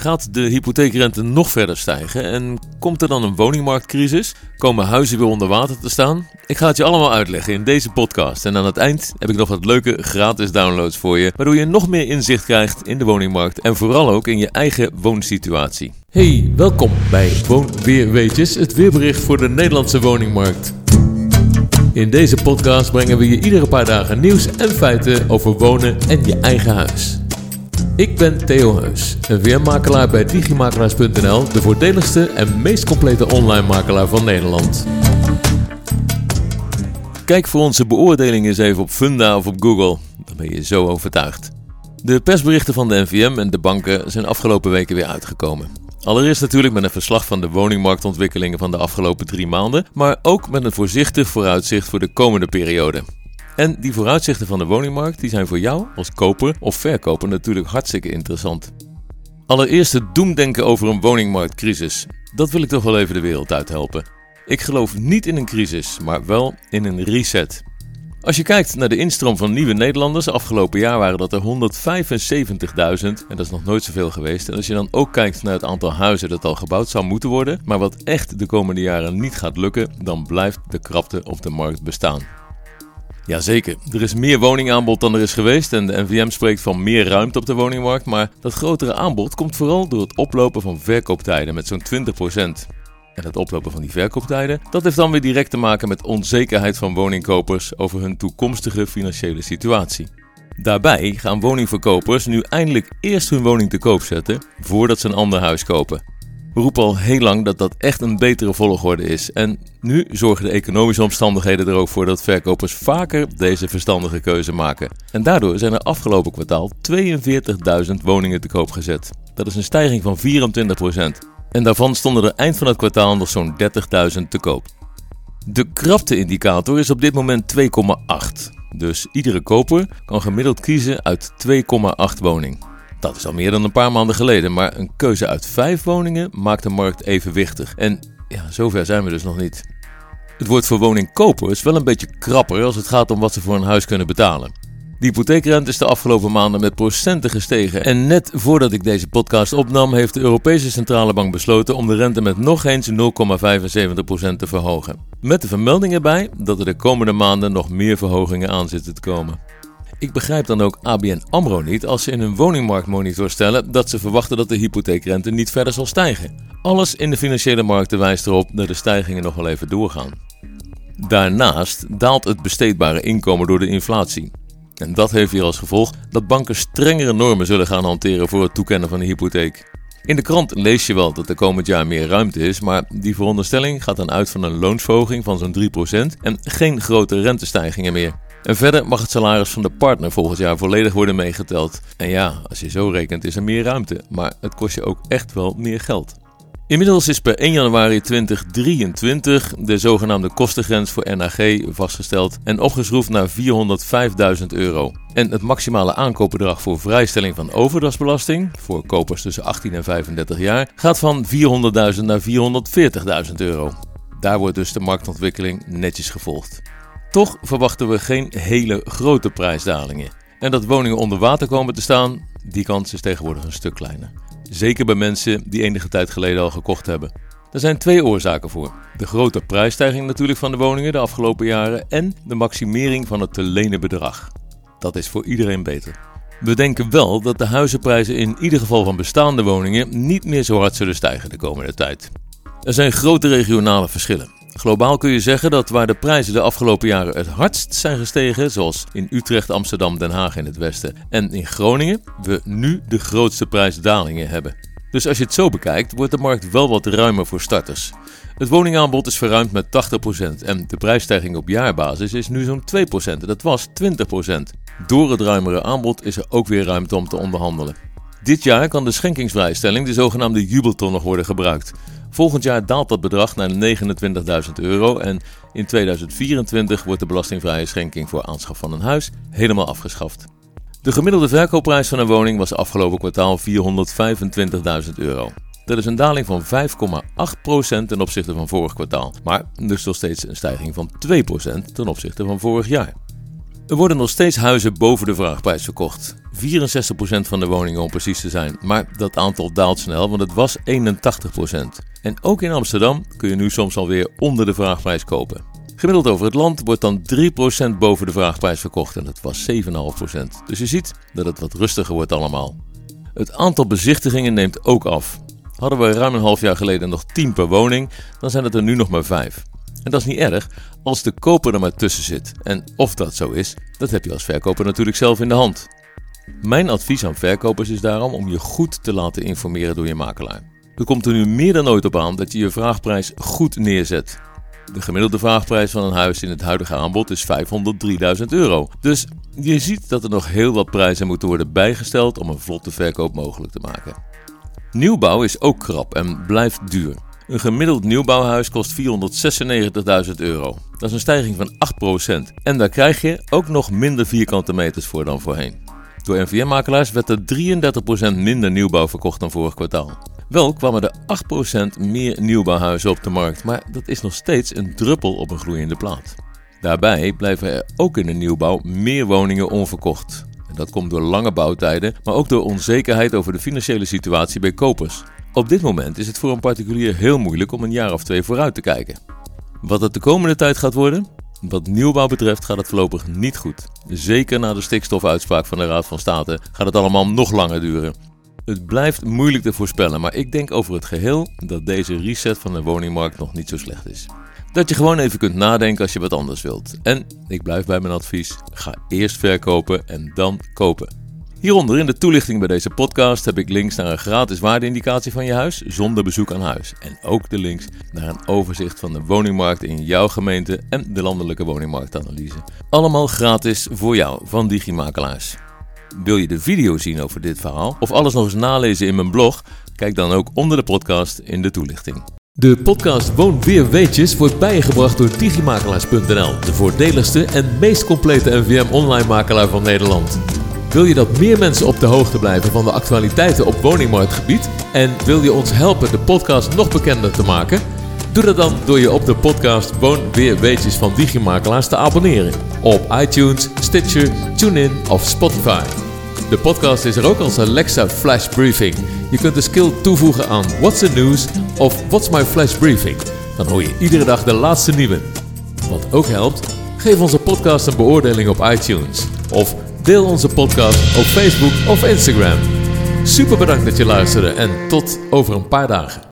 Gaat de hypotheekrente nog verder stijgen en komt er dan een woningmarktcrisis? Komen huizen weer onder water te staan? Ik ga het je allemaal uitleggen in deze podcast. En aan het eind heb ik nog wat leuke gratis downloads voor je, waardoor je nog meer inzicht krijgt in de woningmarkt en vooral ook in je eigen woonsituatie. Hey, welkom bij Woonweerweetjes, het weerbericht voor de Nederlandse woningmarkt. In deze podcast brengen we je iedere paar dagen nieuws en feiten over wonen en je eigen huis. Ik ben Theo Heus, een weermakelaar bij digimakelaars.nl, de voordeligste en meest complete online makelaar van Nederland. Kijk voor onze beoordeling eens even op Funda of op Google, dan ben je zo overtuigd. De persberichten van de NVM en de banken zijn afgelopen weken weer uitgekomen. Allereerst natuurlijk met een verslag van de woningmarktontwikkelingen van de afgelopen drie maanden, maar ook met een voorzichtig vooruitzicht voor de komende periode. En die vooruitzichten van de woningmarkt die zijn voor jou als koper of verkoper natuurlijk hartstikke interessant. Allereerst het doemdenken over een woningmarktcrisis. Dat wil ik toch wel even de wereld uithelpen. Ik geloof niet in een crisis, maar wel in een reset. Als je kijkt naar de instroom van nieuwe Nederlanders, afgelopen jaar waren dat er 175.000 en dat is nog nooit zoveel geweest. En als je dan ook kijkt naar het aantal huizen dat al gebouwd zou moeten worden, maar wat echt de komende jaren niet gaat lukken, dan blijft de krapte op de markt bestaan. Jazeker, er is meer woningaanbod dan er is geweest en de NVM spreekt van meer ruimte op de woningmarkt, maar dat grotere aanbod komt vooral door het oplopen van verkooptijden met zo'n 20%. En het oplopen van die verkooptijden, dat heeft dan weer direct te maken met onzekerheid van woningkopers over hun toekomstige financiële situatie. Daarbij gaan woningverkopers nu eindelijk eerst hun woning te koop zetten voordat ze een ander huis kopen. We roepen al heel lang dat dat echt een betere volgorde is. En nu zorgen de economische omstandigheden er ook voor dat verkopers vaker deze verstandige keuze maken. En daardoor zijn er afgelopen kwartaal 42.000 woningen te koop gezet. Dat is een stijging van 24%. En daarvan stonden er eind van het kwartaal nog zo'n 30.000 te koop. De krapte-indicator is op dit moment 2,8. Dus iedere koper kan gemiddeld kiezen uit 2,8 woning. Dat is al meer dan een paar maanden geleden, maar een keuze uit vijf woningen maakt de markt evenwichtig. En ja, zover zijn we dus nog niet. Het wordt voor woningkopers wel een beetje krapper als het gaat om wat ze voor een huis kunnen betalen. De hypotheekrente is de afgelopen maanden met procenten gestegen. En net voordat ik deze podcast opnam, heeft de Europese Centrale Bank besloten om de rente met nog eens 0,75% te verhogen. Met de vermelding erbij dat er de komende maanden nog meer verhogingen aan zitten te komen. Ik begrijp dan ook ABN AMRO niet als ze in hun woningmarktmonitor stellen dat ze verwachten dat de hypotheekrente niet verder zal stijgen. Alles in de financiële markten wijst erop dat de stijgingen nog wel even doorgaan. Daarnaast daalt het besteedbare inkomen door de inflatie. En dat heeft weer als gevolg dat banken strengere normen zullen gaan hanteren voor het toekennen van een hypotheek. In de krant lees je wel dat er komend jaar meer ruimte is, maar die veronderstelling gaat dan uit van een loonsverhoging van zo'n 3% en geen grote rentestijgingen meer. En verder mag het salaris van de partner volgend jaar volledig worden meegeteld. En ja, als je zo rekent is er meer ruimte, maar het kost je ook echt wel meer geld. Inmiddels is per 1 januari 2023 de zogenaamde kostengrens voor NAG vastgesteld en opgeschroefd naar 405.000 euro. En het maximale aankoopbedrag voor vrijstelling van overdrachtsbelasting voor kopers tussen 18 en 35 jaar gaat van 400.000 naar 440.000 euro. Daar wordt dus de marktontwikkeling netjes gevolgd. Toch verwachten we geen hele grote prijsdalingen. En dat woningen onder water komen te staan, die kans is tegenwoordig een stuk kleiner. Zeker bij mensen die enige tijd geleden al gekocht hebben. Er zijn twee oorzaken voor. De grote prijsstijging natuurlijk van de woningen de afgelopen jaren en de maximering van het te lenen bedrag. Dat is voor iedereen beter. We denken wel dat de huizenprijzen in ieder geval van bestaande woningen niet meer zo hard zullen stijgen de komende tijd. Er zijn grote regionale verschillen. Globaal kun je zeggen dat waar de prijzen de afgelopen jaren het hardst zijn gestegen, zoals in Utrecht, Amsterdam, Den Haag in het westen en in Groningen, we nu de grootste prijsdalingen hebben. Dus als je het zo bekijkt, wordt de markt wel wat ruimer voor starters. Het woningaanbod is verruimd met 80% en de prijsstijging op jaarbasis is nu zo'n 2%. Dat was 20%. Door het ruimere aanbod is er ook weer ruimte om te onderhandelen. Dit jaar kan de schenkingsvrijstelling, de zogenaamde jubelton, nog worden gebruikt. Volgend jaar daalt dat bedrag naar 29.000 euro en in 2024 wordt de belastingvrije schenking voor aanschaf van een huis helemaal afgeschaft. De gemiddelde verkoopprijs van een woning was afgelopen kwartaal 425.000 euro. Dat is een daling van 5,8% ten opzichte van vorig kwartaal, maar dus nog steeds een stijging van 2% ten opzichte van vorig jaar. Er worden nog steeds huizen boven de vraagprijs verkocht. 64% van de woningen om precies te zijn. Maar dat aantal daalt snel, want het was 81%. En ook in Amsterdam kun je nu soms alweer onder de vraagprijs kopen. Gemiddeld over het land wordt dan 3% boven de vraagprijs verkocht en dat was 7,5%. Dus je ziet dat het wat rustiger wordt allemaal. Het aantal bezichtigingen neemt ook af. Hadden we ruim een half jaar geleden nog 10 per woning, dan zijn het er nu nog maar 5. En dat is niet erg als de koper er maar tussen zit. En of dat zo is, dat heb je als verkoper natuurlijk zelf in de hand. Mijn advies aan verkopers is daarom om je goed te laten informeren door je makelaar. Er komt er nu meer dan ooit op aan dat je je vraagprijs goed neerzet. De gemiddelde vraagprijs van een huis in het huidige aanbod is 503.000 euro. Dus je ziet dat er nog heel wat prijzen moeten worden bijgesteld om een vlotte verkoop mogelijk te maken. Nieuwbouw is ook krap en blijft duur. Een gemiddeld nieuwbouwhuis kost 496.000 euro. Dat is een stijging van 8%. En daar krijg je ook nog minder vierkante meters voor dan voorheen. Door NVM-makelaars werd er 33% minder nieuwbouw verkocht dan vorig kwartaal. Wel kwamen er 8% meer nieuwbouwhuizen op de markt, maar dat is nog steeds een druppel op een gloeiende plaat. Daarbij blijven er ook in de nieuwbouw meer woningen onverkocht. Dat komt door lange bouwtijden, maar ook door onzekerheid over de financiële situatie bij kopers. Op dit moment is het voor een particulier heel moeilijk om een jaar of twee vooruit te kijken. Wat het de komende tijd gaat worden? Wat nieuwbouw betreft gaat het voorlopig niet goed. Zeker na de stikstofuitspraak van de Raad van State gaat het allemaal nog langer duren. Het blijft moeilijk te voorspellen, maar ik denk over het geheel dat deze reset van de woningmarkt nog niet zo slecht is. Dat je gewoon even kunt nadenken als je wat anders wilt. En ik blijf bij mijn advies: ga eerst verkopen en dan kopen. Hieronder in de toelichting bij deze podcast heb ik links naar een gratis waardeindicatie van je huis zonder bezoek aan huis. En ook de links naar een overzicht van de woningmarkt in jouw gemeente en de landelijke woningmarktanalyse. Allemaal gratis voor jou van Digimakelaars. Wil je de video zien over dit verhaal of alles nog eens nalezen in mijn blog? Kijk dan ook onder de podcast in de toelichting. De podcast Woon Weer Weetjes wordt bijgebracht door digimakelaars.nl, de voordeligste en meest complete NVM online makelaar van Nederland. Wil je dat meer mensen op de hoogte blijven van de actualiteiten op woningmarktgebied en wil je ons helpen de podcast nog bekender te maken? Doe dat dan door je op de podcast Woon Weer Weetjes van Digimakelaars te abonneren op iTunes, Stitcher, TuneIn of Spotify. De podcast is er ook als Alexa Flash Briefing. Je kunt de skill toevoegen aan What's the News of What's My Flash Briefing. Dan hoor je iedere dag de laatste nieuwe. Wat ook helpt, geef onze podcast een beoordeling op iTunes. Of deel onze podcast op Facebook of Instagram. Super bedankt dat je luisterde en tot over een paar dagen.